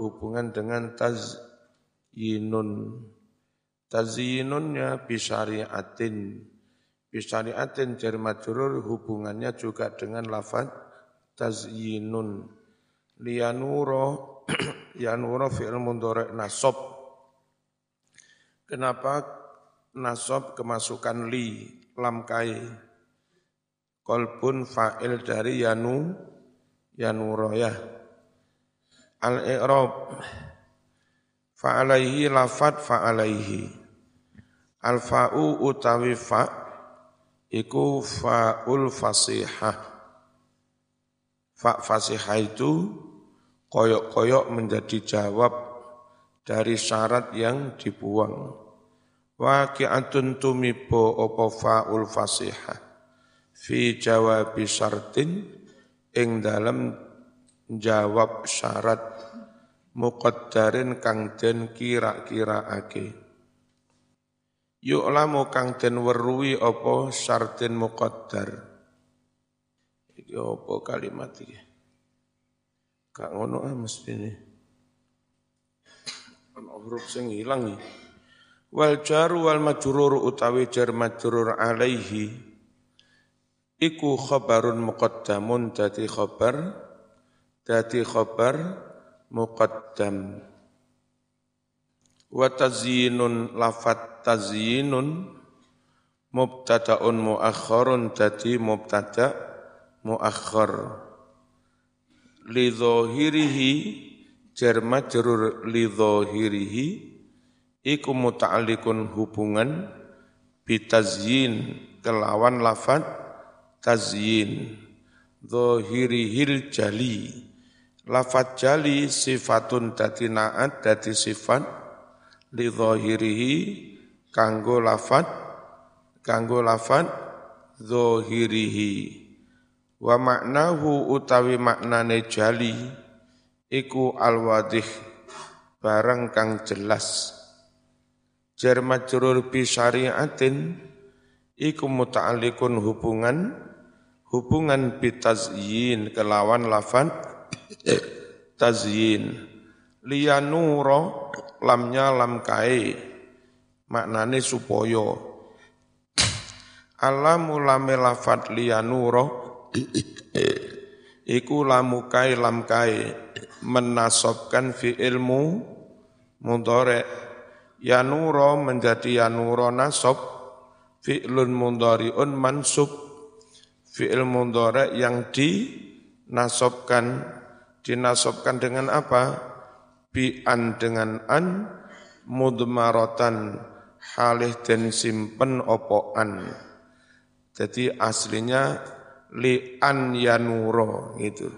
hubungan dengan tazyinun. Tazyinunnya bisyariatin. Bisyariatin jar majrur hubungannya juga dengan lafaz tazyinun. Lianuro yanuro fi'il mundhari nasab. Kenapa nasab kemasukan li lam kai? Kolbun fa'il dari yanu yanuro ya. Al-i'rab fa'alaihi lafat fa'alaihi. Al-fa'u utawi fa' iku fa'ul fasihah. Fa' fasihah itu koyok-koyok menjadi jawab dari syarat yang dibuang. Waqi'atun tumibo opo fa'ul fasihah. Fi jawabi syartin ing dalam jawab syarat muqaddarin kang den kira-kiraake. Yu'lamu kang den weruhi apa syartin muqaddar. Iki apa kalimat iki? Kak ngono ah mesti ini. Ana huruf sing ilang iki. Wal jaru wal majrur utawi jar majrur alaihi iku khabarun muqaddamun dadi khabar dadi khabar muqaddam. Wa tazyinun lafat tazyinun mubtadaun muakhkharun dadi mubtada muakhkhar. Li dhahirihi jar majrur li dhahirihi iku muta'alliqun hubungan bitazyin kelawan lafat tazyin dhahirihil jali Lafat jali sifatun dati naat dati sifat li zahirihi kanggo lafat kanggo lafat zahirihi. Wa maknahu utawi maknane jali iku alwadih barang kang jelas. Jar majrur bi syariatin iku muta'alliqun hubungan hubungan bitazyin kelawan lafat tazyin. Liyanuro lamnya lam kae. Maknane supaya. Alamu lame lafat liyanuro iku lamu kae lam kae. Menasobkan fi ilmu mudhari yanuro menjadi yanuro nasob fi'lun mudhari'un mansub. Fi'il mudhari yang dinasobkan dinasobkan dengan apa? Bi'an dengan an, mudmarotan halih dan simpen opoan. Jadi aslinya li'an yanuro gitu.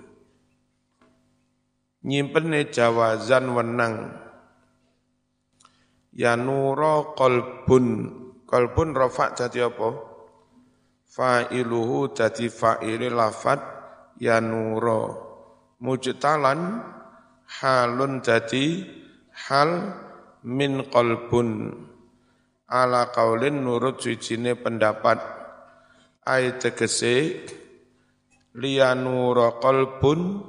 Nyimpene jawazan wenang. Yanuro kolbun. Kolbun rofak jadi apa? Fa'iluhu jadi fa'ili lafat yanuro mujtalan halun jadi hal min qalbun. Ala qaulin nurut sucine pendapat. Ay tegese liyanura qalbun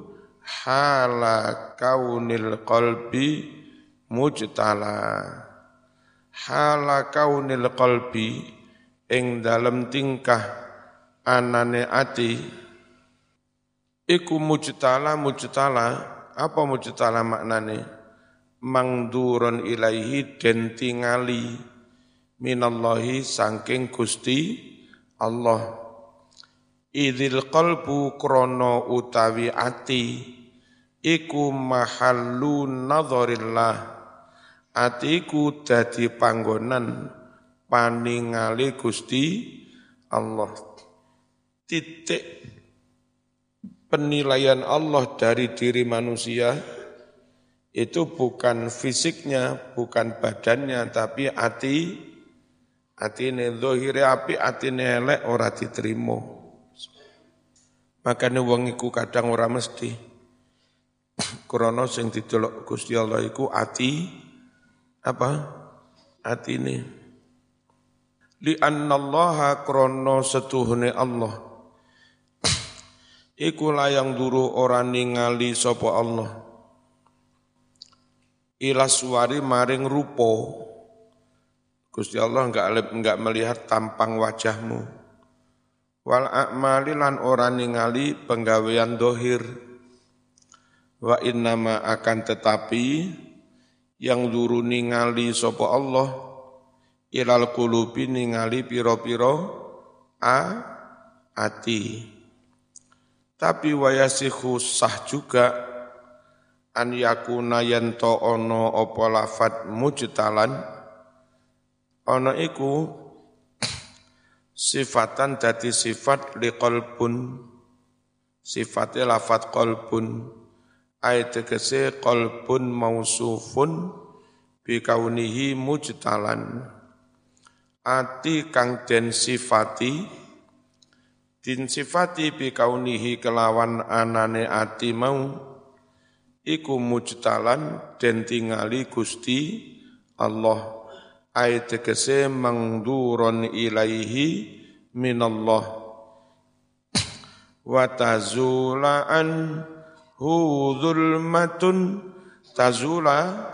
hala kaunil qalbi mujtala. Hala kaunil qalbi ing dalam tingkah anane ati Iku mujtala mujtala apa mujtala maknane? Mangduron ilaihi den tingali minallahi sangking Gusti Allah. Idil qalbu krono utawi ati iku mahallu nadharillah. Atiku dadi panggonan paningali Gusti Allah. Titik penilaian Allah dari diri manusia itu bukan fisiknya, bukan badannya, tapi hati, hati ini zohiri api, hati ini elek, ora diterima. Makanya wong iku kadang ora mesti. Krono sing didelok Gusti Allah iku ati apa? Ati ini. Li annallaha krono setuhune Allah iku layang duru ora ningali sapa Allah. Ila suwari maring rupo Gusti Allah enggak enggak melihat tampang wajahmu. Wal a'mali lan ora ningali penggawean dohir. Wa innama akan tetapi yang duru ningali sapa Allah ilal kulubi ningali piro-piro a ati tapi wayasihu sah juga. An yakuna yanto ono opo lafat mujtalan. Ono iku sifatan dadi sifat li qalbun sifatnya lafat qalbun. Ayat tegese qalbun mausufun bi kaunihi mujtalan. Ati kang den sifati din sifati bi kaunihi kelawan anane ati mau iku mujtalan den tingali Gusti Allah. Ay tegese mangduron ilaihi minallah. Wa tazulaan hu zulmatun. Tazula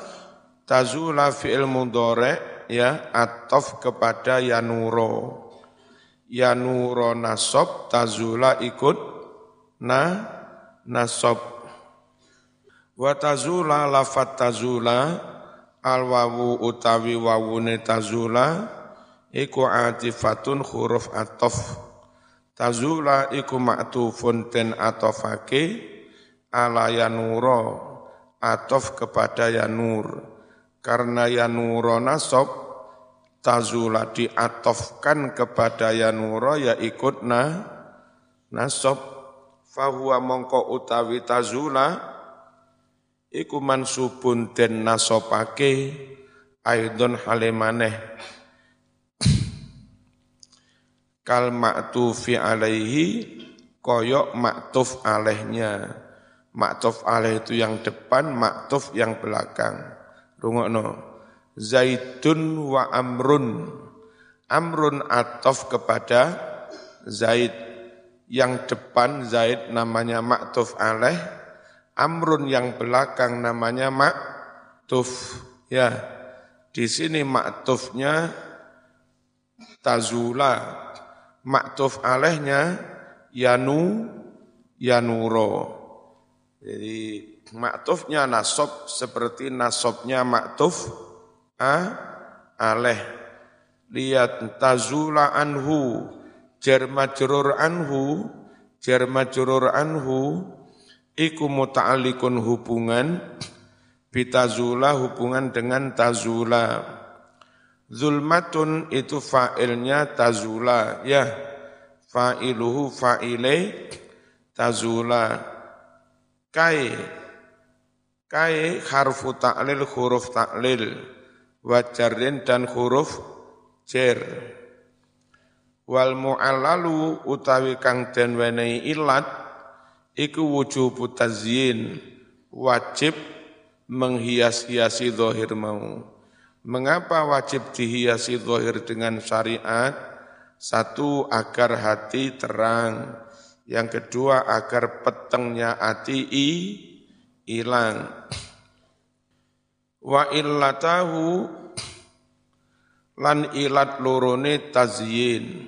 tazula fi'il mudhari ya atof kepada yanuro yanuro nasob tazula ikut na nasob Wa tazula lafat tazula al wawu utawi wawune tazula iku atifatun huruf atof. Tazula iku ma'tufun ten atofake ala yanuro atof kepada yanur. Karena yanuro nasob tazula diatofkan kepada yanuro ya ikut na nasob. Fahuwa mongko utawi tazula iku mansubun den nasopake aidon halemaneh kal ma'tufi alaihi koyok maktuf alehnya. Maktuf alaih itu yang depan maktuf yang belakang. Rungokno zaitun wa amrun amrun atof kepada zaid yang depan zaid namanya maktuf alaih Amrun yang belakang namanya maktuf. Ya, di sini maktufnya tazula. Maktuf alehnya yanu yanuro. Jadi maktufnya nasob seperti nasobnya maktuf a aleh. Lihat tazula anhu jar majrur anhu jar majrur anhu iku muta'alliqun hubungan bitazula hubungan dengan tazula zulmatun itu fa'ilnya tazula ya. Fa'iluhu fa'ile tazula kai kai harfu ta'lil huruf ta'lil wajarin dan huruf jer wal mu'allalu utawi kang den wenehi ilat iku wujub tazyin wajib menghias-hiasi zahir mau. Mengapa wajib dihiasi zahir dengan syariat? Satu, agar hati terang. Yang kedua, agar petengnya hati i, hilang. Wa illatahu lan ilat lorone tazyin.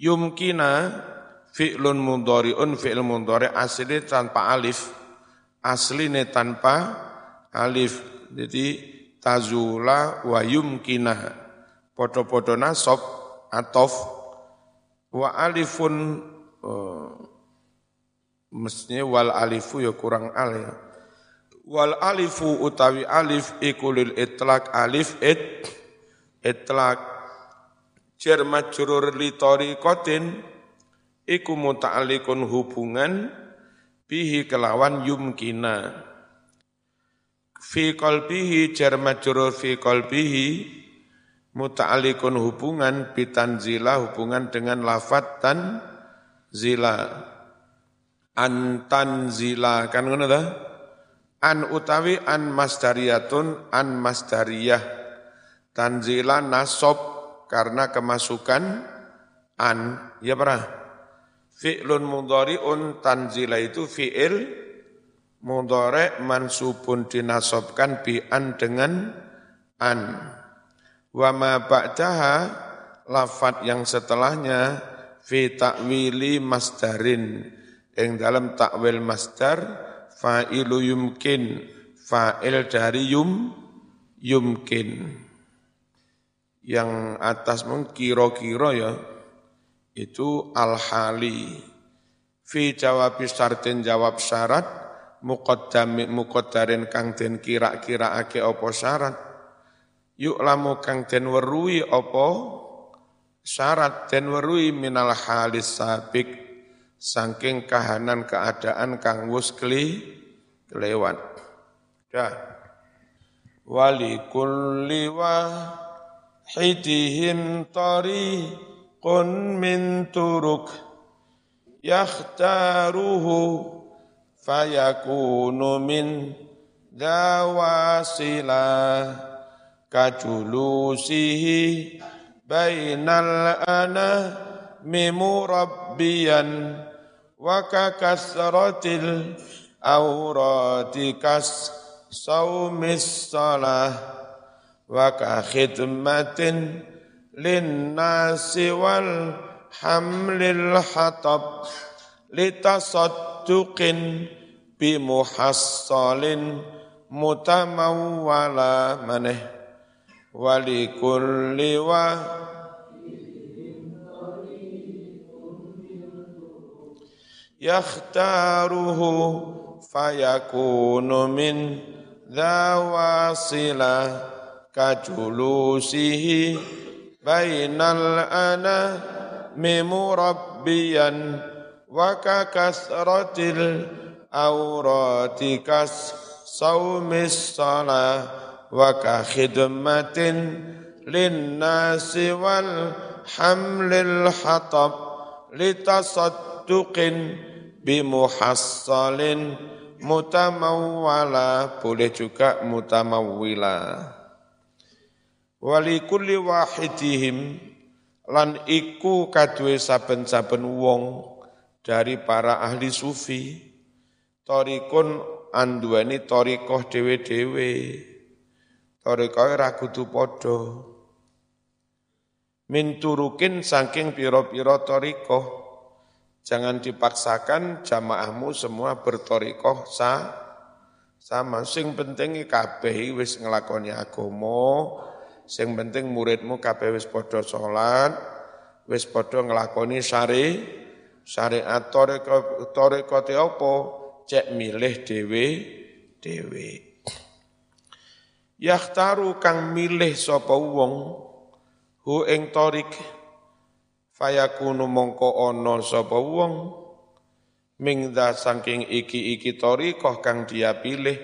Yumkina fi'lun mudhari'un fi'il mudhari' asli tanpa alif asline tanpa alif. Jadi tazula wa yumkina. Podo-podo nasab atof. Wa alifun oh, mestinya wal alifu ya kurang al ya. Wal alifu utawi alif ikulil itlak alif it itlak jar majrur li tariqatin iku muta'alliqun hubungan bihi kelawan yumkina. Fi qalbihi jar majrur fi qalbihi muta'alliqun hubungan bitanzila hubungan dengan lafat tan zila an tanzila kan ngono an utawi an masdariyatun an masdariyah tanzila nasob karena kemasukan an. Ya pernah? Fi'lun mudhari'un tanzila itu fi'il mudhari mansubun dinasobkan bi an dengan an. Wa ma ba'daha lafat yang setelahnya fi ta'wili masdarin. Yang dalam takwil masdar fa'ilu yumkin. Fa'il dari yum yumkin yang atas mungkin kiro-kiro ya itu al-hali fi jawab syartin jawab syarat muqaddami muqaddarin kang den kira-kira ake opo syarat yuk lamu kang den werui opo syarat dan werui minal halis sabik saking kahanan keadaan kang wus keli kelewat. Dah. Wali kulli wahidihim tariqun min turuk yakhtaruhu fayakunu min dawasila kajulusihi bainal anami murabbiyan wa kakasratil awrati kas saumis salah وكخدمة للناس والحمل الحطب لتصدق بمحصل متمولا منه ولكل و يختاره فيكون من ذا واصلة kajulusihi bainal ana mimurabbiyan wa kakasratil awrati kas saumis salah wa kakhidmatin linnasi wal hamlil hatab litasadduqin bimuhassalin mutamawwala. Boleh juga mutamawwila wali kulli wahidihim lan iku kadue saben-saben wong dari para ahli sufi torikun anduani torikoh dewe-dewe Torikoe ra kudu padha. Min turukin saking piro-piro toriko. Jangan dipaksakan jamaahmu semua bertorikoh sa sama. Sing penting kabeh wis ngelakoni agama. Sing penting muridmu kabeh wis padha salat, wis padha ngelakoni syari syariat toriko te apa? Cek milih dewe dewe. Yakhtaru kang milih sapa wong hu ing torik fayakunu mongko ana sapa wong mingda saking iki-iki torikoh kang dia pilih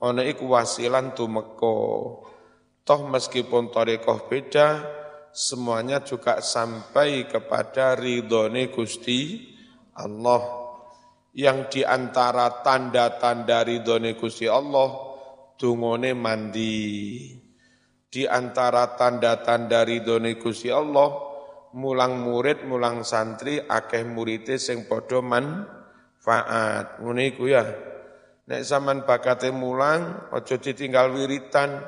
ana iku wasilan tumeka toh meskipun torikoh beda semuanya juga sampai kepada ridhone Gusti Allah yang di antara tanda-tanda ridhone Gusti Allah dungone mandi. Di antara tanda-tanda ridhone Gusti Allah, mulang murid, mulang santri, akeh murite sing padha manfaat. Iku ya. Nek sampean bakate mulang, aja ditinggal wiritan.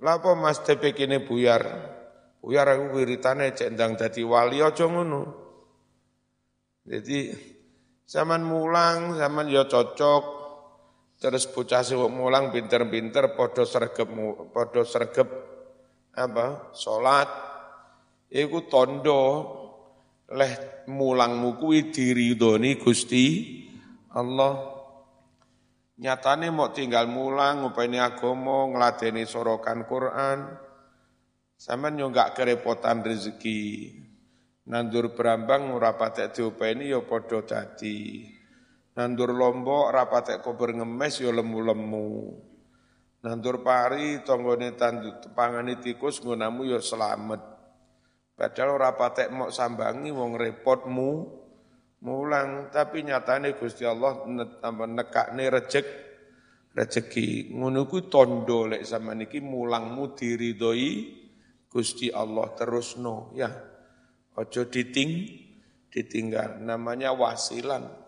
Lapa Mas Tepe kene buyar? Buyar aku wiritane cek ndang dadi wali aja ngono. Jadi zaman mulang, zaman ya cocok, Terus bocah sing mulang pinter-pinter padha sregep padha sregep apa? salat. Iku tondo leh mulangmu kuwi diridhoni Gusti Allah. Nyatane mau tinggal mulang ngupeni agama, ngladeni sorokan Quran. Sampeyan yo gak kerepotan rezeki. Nandur berambang ora patek diopeni yo padha dadi. Nandur lombok rapatek kober ngemes yo lemu-lemu. Nandur pari tonggone tandu pangani tikus ngunamu yo selamat. Padahal rapatek mok sambangi wong repotmu mulang tapi nyatane Gusti Allah nekakne rejek rezeki ngono kuwi tondo lek sama niki mulangmu diridhoi Gusti Allah terusno ya. Ojo diting ditinggal namanya wasilan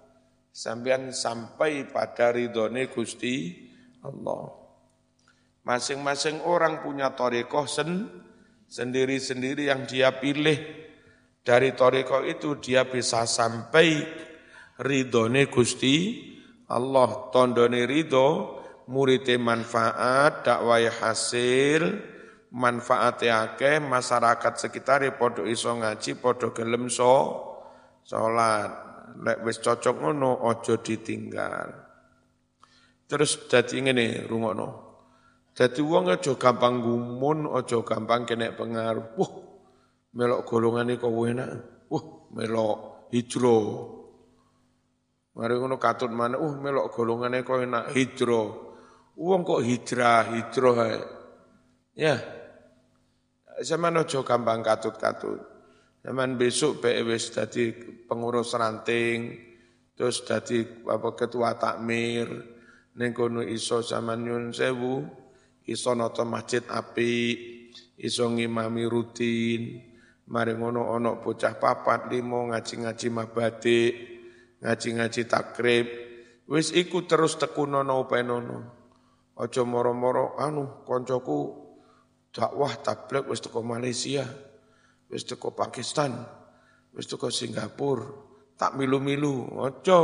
Sampean sampai pada ridhone Gusti Allah. Masing-masing orang punya torekoh sen, sendiri-sendiri yang dia pilih. Dari torekoh itu dia bisa sampai ridhone Gusti Allah. Tondone ridho, muridnya manfaat, dakwah hasil, manfaat akeh masyarakat sekitar podo iso ngaji podo gelem so salat. Lek wis cocok ngono ojo ditinggal. Terus dadi ngene rungokno. Dadi wong aja gampang gumun aja gampang kena pengaruh. Wah melok golongan kok enak? Wah melok hijro. Mari ngono katut mana, uh melok golongane kok enak hijro. Wong kok hijrah, hijro Ya, Zaman ojo gampang katut-katut. Zaman besok BEWS dadi pengurus ranting, terus dadi apa ketua takmir, ning kono iso zaman nyun sewu, iso nata masjid api, iso ngimami rutin, mari ngono ono bocah papat limo ngaji-ngaji mabadik, ngaji-ngaji takrib, wis iku terus tekunono penono. Ojo moro-moro anu koncoku dakwah tabligh wis teko Malaysia, wis teko Pakistan, wis teko Singapura, tak milu-milu, ojo.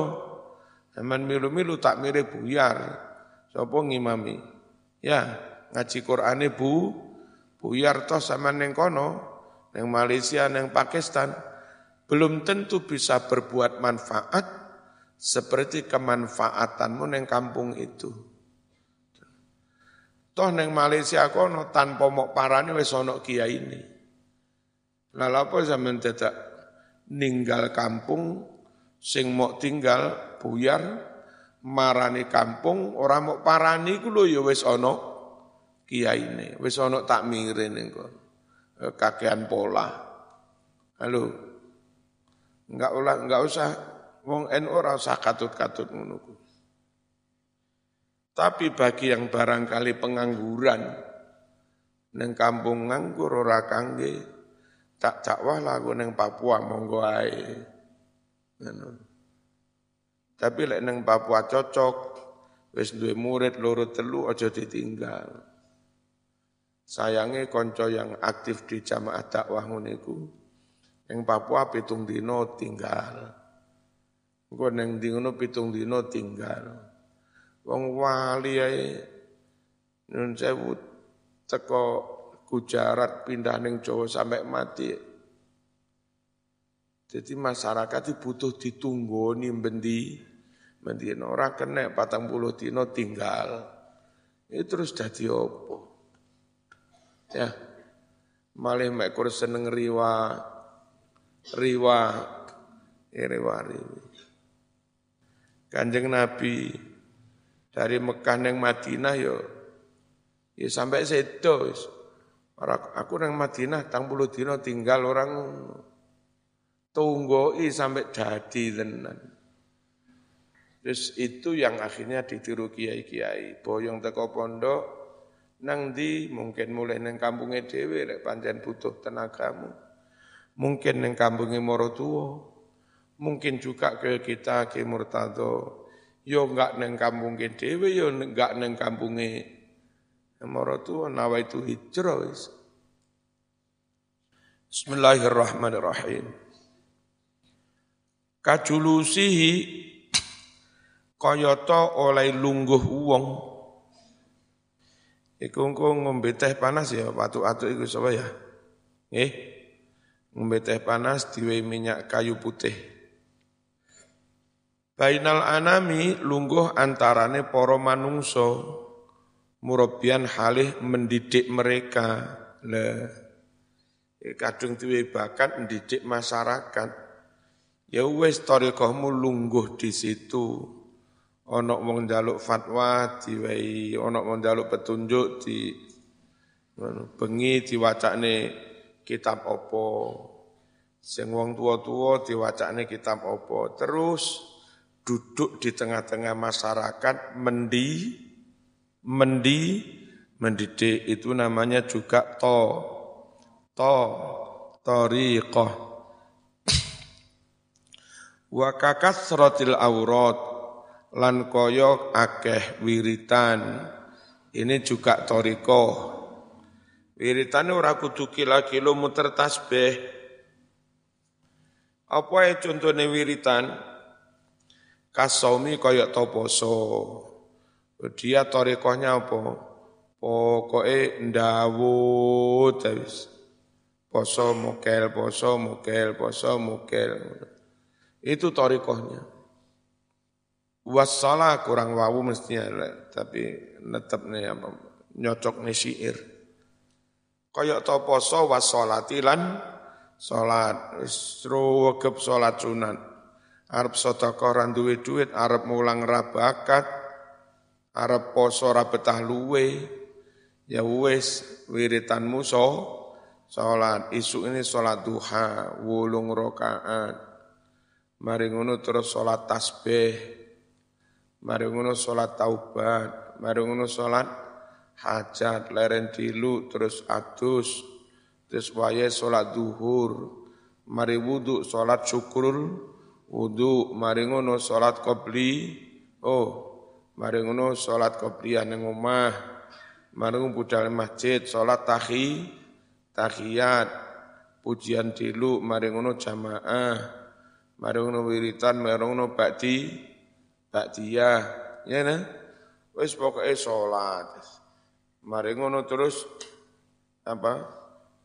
Zaman milu-milu tak mirip buyar. Sapa ngimami? Ya, ngaji Qur'ane Bu, buyar toh sama neng kono, neng Malaysia, neng Pakistan, belum tentu bisa berbuat manfaat seperti kemanfaatanmu neng kampung itu. Toh neng Malaysia kono tanpa mok parane wis ana kiai ini. Lah apa zaman dadak ninggal kampung sing mok tinggal buyar marani kampung ora mok parani iku lho ya wis ana kiai ini, wis ana takmire ning kono. Eh, kakean pola. Halo. Enggak usah enggak usah wong NU ora usah katut-katut ngono tapi bagi yang barangkali pengangguran, neng kampung nganggur ora kangge, tak dakwah lagu neng Papua monggo ae. Tapi lek neng Papua cocok, wis duwe murid loro telu aja ditinggal. Sayange konco yang aktif di jamaah dakwah ngene iku ning Papua pitung dino tinggal. Engko neng di pitung dino tinggal. Wong wali ae nun sewu teko Gujarat pindah ning Jawa sampai mati. Jadi masyarakat itu butuh ditunggoni bendi, bendi ora kena patang puluh dino tinggal. Itu terus jadi opo? Ya, malih mek seneng riwa, riwa, ya riwa, riwa. Kanjeng Nabi dari Mekah neng Madinah yo ya sampai sedo aku neng Madinah tang puluh dino tinggal orang tunggoi sampai jadi tenan. Terus itu yang akhirnya ditiru kiai-kiai. Boyong teko pondok nang di mungkin mulai neng kampungnya dewe lek pancen butuh tenagamu. Mungkin neng kampungnya Morotuo mungkin juga ke kita ke Murtado yo enggak neng kampung dhewe yo enggak neng kampunge maratu nawa itu hijrah wis. Bismillahirrahmanirrahim. Kajulusihi kayata oleh lungguh wong Iku engko ngombe teh panas ya watu-atu iku sapa ya Nggih ngombe teh panas diwe minyak kayu putih Bainal anami lungguh antarane poro manungso murabian halih mendidik mereka. Le kadung duwe bakat mendidik masyarakat. Ya wis thariqahmu lungguh di situ. Ono wong njaluk fatwa diwehi, ono wong njaluk petunjuk di bengi diwacane kitab opo. Sing wong tua-tua diwacane kitab opo. Terus duduk di tengah-tengah masyarakat mendi mendi mendidik itu namanya juga to to tariqah wa kakasratil aurat lan koyo akeh wiritan. Ini juga toriko. Wiritan ora kudu kila-kilo muter tasbih. Apa ya contohnya wiritan? Kasaumi koyo to poso. Dia torikohnya apa? Pokoknya ndawut wis. Poso mukel, poso mukel, poso mukel. Itu torikohnya. Wassalah kurang wawu mestinya, tapi netep nih apa, nyocok nih syair. Kayak to poso wassolatilan sholat, wegep sholat sunat. Arab sedekah ora duwe duit, arab mulang ra bakat, arab poso ra betah luwe. Ya wis wiritanmu so salat. Isu ini salat duha, wulung rokaat. Mari ngono terus salat tasbih. Mari ngono salat taubat, mari ngono salat hajat, leren dilu terus adus. Terus wae salat duhur. Mari wudu salat syukur wudu, mari ngono salat qabli. Oh, mari ngono salat qabliyah ning omah. Mari budal masjid salat tahi tahiyat pujian dilu mari ngono jamaah. Mari ngono wiritan, mari ngono ba'di ba'diyah. Ya nah. Wis pokoke salat. Mari ngono terus apa?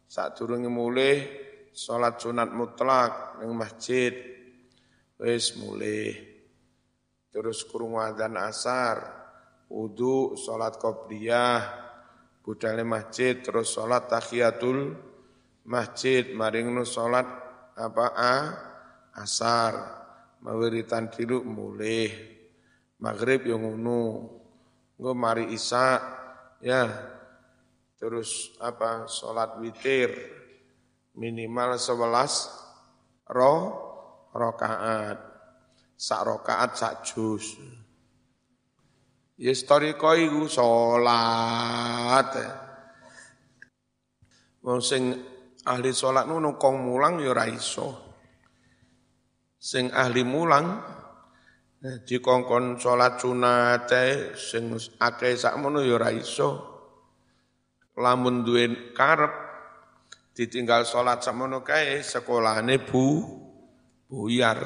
Sadurunge mulih salat sunat mutlak ning masjid wis mulih terus kurung adzan asar wudu salat qobliyah budale masjid terus salat tahiyatul masjid maring nu salat apa a asar mawiritan tilu mulih maghrib yang ngono nggo mari isya ya terus apa salat witir minimal 11 roh rokaat. Sak rokaat sak jus. Ya storiko iku salat. Wong sing ahli salat nu kong mulang ya iso. Sing ahli mulang dikongkon salat sunat sing akeh sakmono ya ora iso. Lamun duwe karep ditinggal salat sakmono kae sekolahane bu buyar.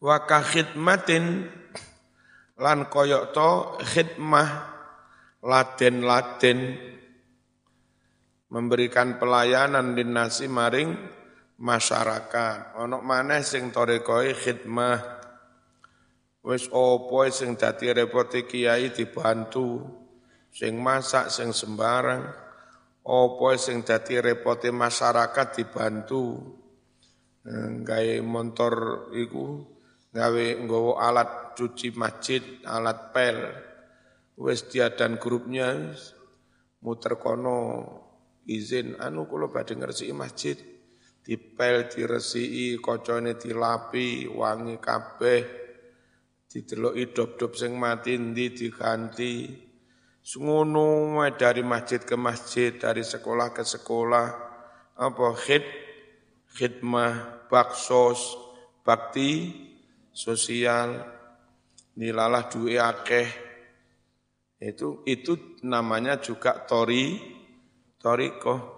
Wa ka khidmatin lan koyok to khidmah laden-laden memberikan pelayanan dinasi maring masyarakat. Ono maneh sing torekoi khidmah. Wis opo sing dadi repoti kiai dibantu. Sing masak sing sembarang. Opo sing dadi repote masyarakat dibantu. Gawe motor iku gawe nggawa alat cuci masjid, alat pel. Wis dan grupnya muter kono izin anu kula badhe ngresiki masjid dipel diresiki kocone dilapi wangi kabeh. Dideloki dop-dop sing mati ndi diganti. Ngono dari masjid ke masjid dari sekolah ke sekolah. Apa? Khid khidmah baksos bakti sosial. Nilalah duwe akeh. Itu itu namanya juga tori toriko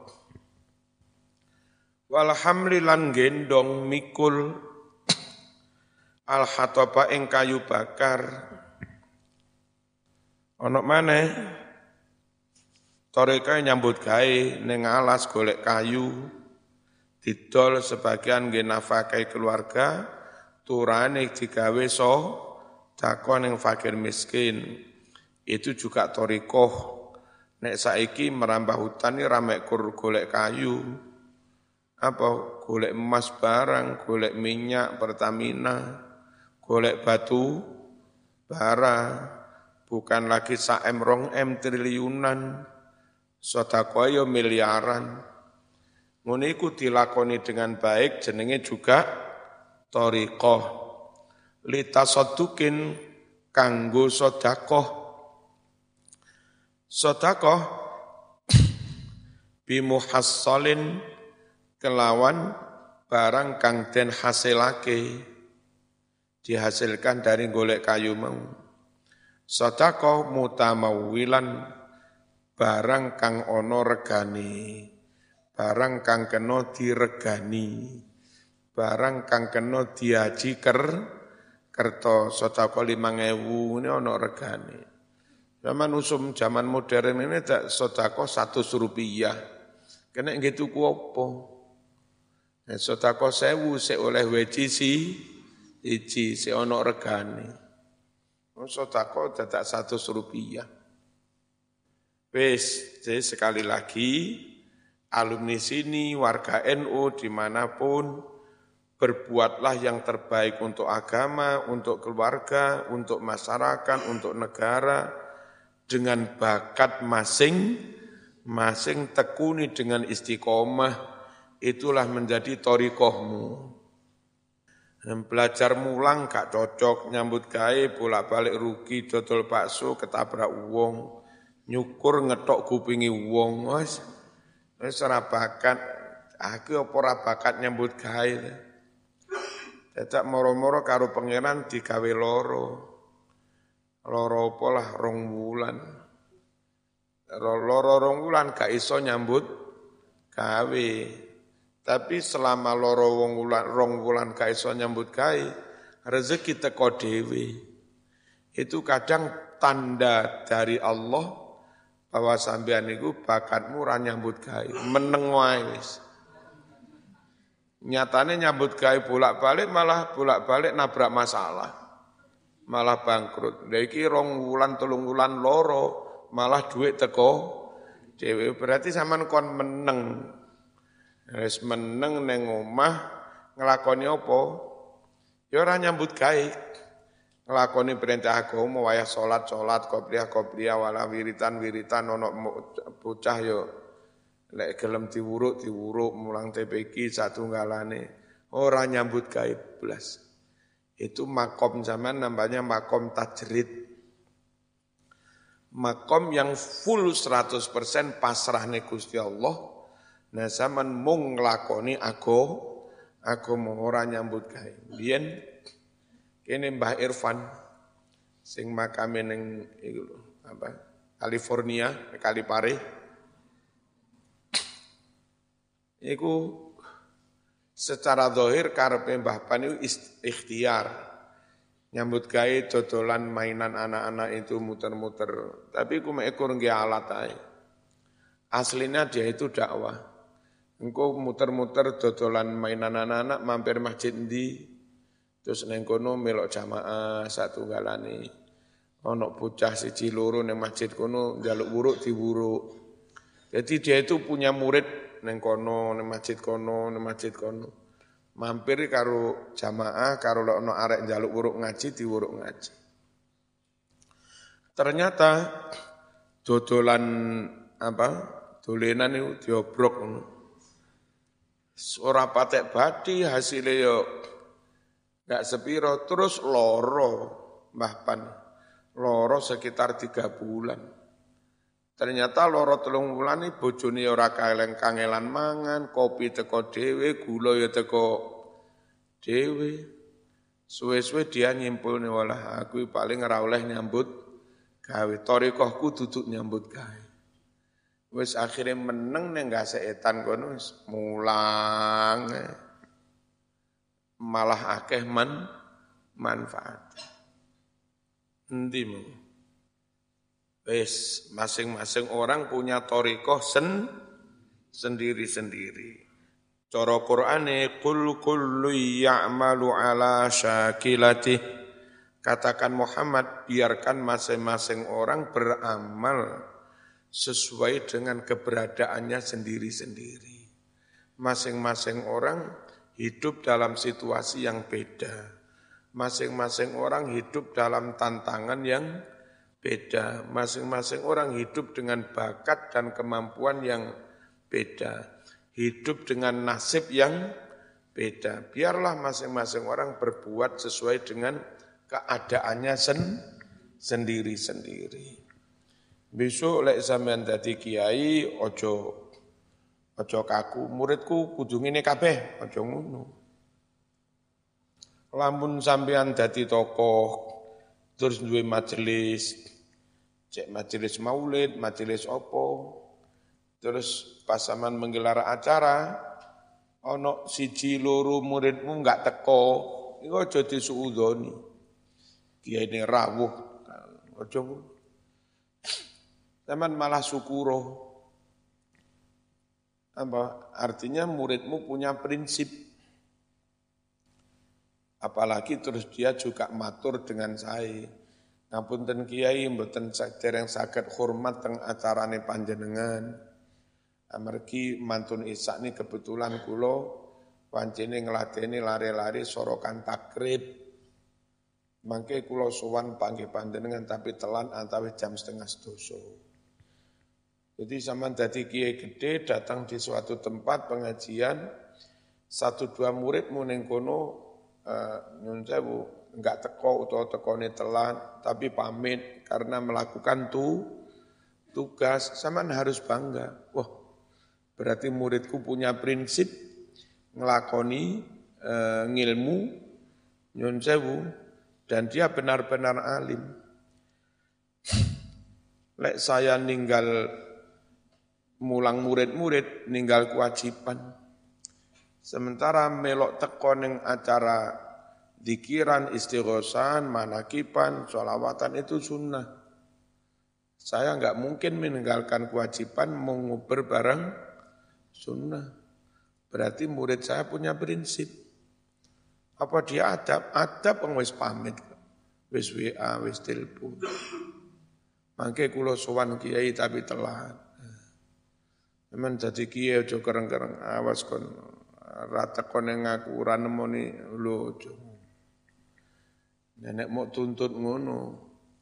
walhamlilan gendong mikul. Al hatoba ing kayu bakar. Ono mana toriko nyambut gawe ning alas golek kayu. Didol sebagian nggih keluarga. Turane digawe so dakon yang fakir miskin. Itu juga torikoh. Nek saiki merambah hutan ini rame kur golek kayu apa golek emas barang golek minyak Pertamina golek batu bara bukan lagi sa m rong m triliunan sodako yo miliaran Ngono iku dilakoni dengan baik jenenge juga thariqah. Litasadduqin kanggo sedekah. Sedekah bimuhassalin kelawan barang kang den hasilake. dihasilkan dari golek kayu mau. Sodako mutamawilan barang kang ono regani, barang kang kena diregani, barang kang kena diaji ker, kerto sodako limang ewu ini ono regani. Zaman usum, zaman modern ini tak sodako satu rupiah. Kena gitu ku apa? Nah, sodako sewu se oleh weji si, iji se ono regani. Sodako tidak satu rupiah. Wes, jadi sekali lagi alumni sini, warga NU di mana pun, berbuatlah yang terbaik untuk agama, untuk keluarga, untuk masyarakat, untuk negara, dengan bakat masing, masing tekuni dengan istiqomah, itulah menjadi torikohmu. Dan belajar mulang gak cocok, nyambut gawe bolak-balik rugi, dodol bakso, ketabrak uang, nyukur ngetok kupingi uang, wis wis bakat, aku apa bakat nyambut gawe. Tetap moro-moro karo pangeran digawe loro. Loro apa lah rong wulan. Loro rong wulan gak iso nyambut gawe. Tapi selama loro wong wulan rong nyambut gawe, rezeki teko dhewe. Itu kadang tanda dari Allah bahwa sampean niku bakatmu ra nyambut gawe, meneng wae. Nyatane nyambut gawe bolak-balik malah bolak-balik nabrak masalah. Malah bangkrut. Lha iki rong wulan telung loro malah duit teko dhewe berarti sampean kon meneng Wis meneng neng omah nglakoni apa? Ya ora nyambut gawe. Nglakoni perintah agama wayah salat salat qobliyah qobliyah wala wiritan wiritan ono bocah yo lek gelem diwuruk diwuruk mulang TPQ satunggalane ora nyambut gawe blas. Itu makom zaman namanya makom tajrid. Makom yang full 100% pasrah Gusti Allah Nah zaman mung nglakoni aku aku mau ora nyambut gawe. Biyen kene Mbah Irfan sing makame ning iku apa California, Kalipare. Iku secara dohir karepe Mbah Pan itu ikhtiar nyambut gawe dodolan mainan anak-anak itu muter-muter. Tapi ku ekor alat ae. Aslinya dia itu dakwah. Engkau muter-muter dodolan mainan anak-anak mampir masjid di terus neng kono melok jamaah satu galani ono bocah siji loro neng masjid kono jaluk buruk diburuk jadi dia itu punya murid neng kono neng masjid kono neng masjid kono. Mampir karo jamaah karo ono arek jaluk buruk ngaji diburuk ngaji. Ternyata dodolan apa dolenan itu diobrok Ora patek badi hasilnya yo gak sepiro terus loro Mbah Pan. Loro sekitar tiga bulan. Ternyata loro telung bulan ini bojone ora kaeleng kangelan mangan, kopi teko dewe, gula ya teko dewe. Suwe-suwe dia nyimpul nih walah aku paling ora oleh nyambut gawe. Torikohku duduk nyambut gawe. Wis akhirnya meneng neng gak seetan kono mulang. Malah akeh man manfaat. Endi? Wis masing-masing orang punya torikoh sen sendiri-sendiri. Cara Qur'ane kul kullu ya'malu ala syakilati. Katakan Muhammad, biarkan masing-masing orang beramal sesuai dengan keberadaannya sendiri-sendiri. Masing-masing orang hidup dalam situasi yang beda. Masing-masing orang hidup dalam tantangan yang beda. Masing-masing orang hidup dengan bakat dan kemampuan yang beda. Hidup dengan nasib yang beda. Biarlah masing-masing orang berbuat sesuai dengan keadaannya sen sendiri-sendiri. Besok lek sampean dadi kiai ojo ojo kaku, muridku kudu ngene kabeh, ojo ngono. lamun sampean dadi tokoh terus duwe majelis. Cek majelis maulid, majelis opo, terus pasaman menggelar acara, ono siji loro muridmu enggak teko, iku aja disuudoni. Kiai ini rawuh, aja Teman malah syukuro. Apa? Artinya muridmu punya prinsip. Apalagi terus dia juga matur dengan saya. Ngapunten kiai mboten yang sakit hormat teng acarane panjenengan. Amargi mantun Isa ini kebetulan kulo pancene ngladeni lari-lari sorokan takrib. Mangke kulo sowan panggih panjenengan tapi telan antawis jam setengah sedoso. Jadi zaman dadi kiai gede datang di suatu tempat pengajian, satu dua murid muning kono uh, enggak teko atau tekone telan, tapi pamit karena melakukan tu tugas, sama harus bangga. Wah, berarti muridku punya prinsip ngelakoni uh, ngilmu nyun sewu dan dia benar-benar alim. Lek saya ninggal mulang murid-murid ninggal kewajiban. Sementara melok teko ning acara dikiran, istighosan, manakipan, sholawatan itu sunnah. Saya nggak mungkin meninggalkan kewajiban menguber bareng sunnah. Berarti murid saya punya prinsip. Apa dia adab? Adab wis pamit. Wis WA, wis telepon. Mangke kula sowan kiai tapi telat. Memang jadi kiai aja kereng-kereng awas kon rata kon yang ngaku ora nemoni lho Nenek mau tuntut ngono,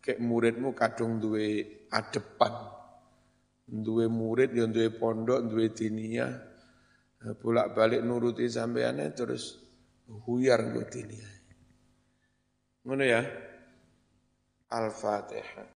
kek muridmu kadung duwe adepan. Duwe murid yang duwe pondok, duwe diniyah. Bolak-balik nuruti sampeane terus huyar nggo diniyah. Ngono ya. Al-Fatihah.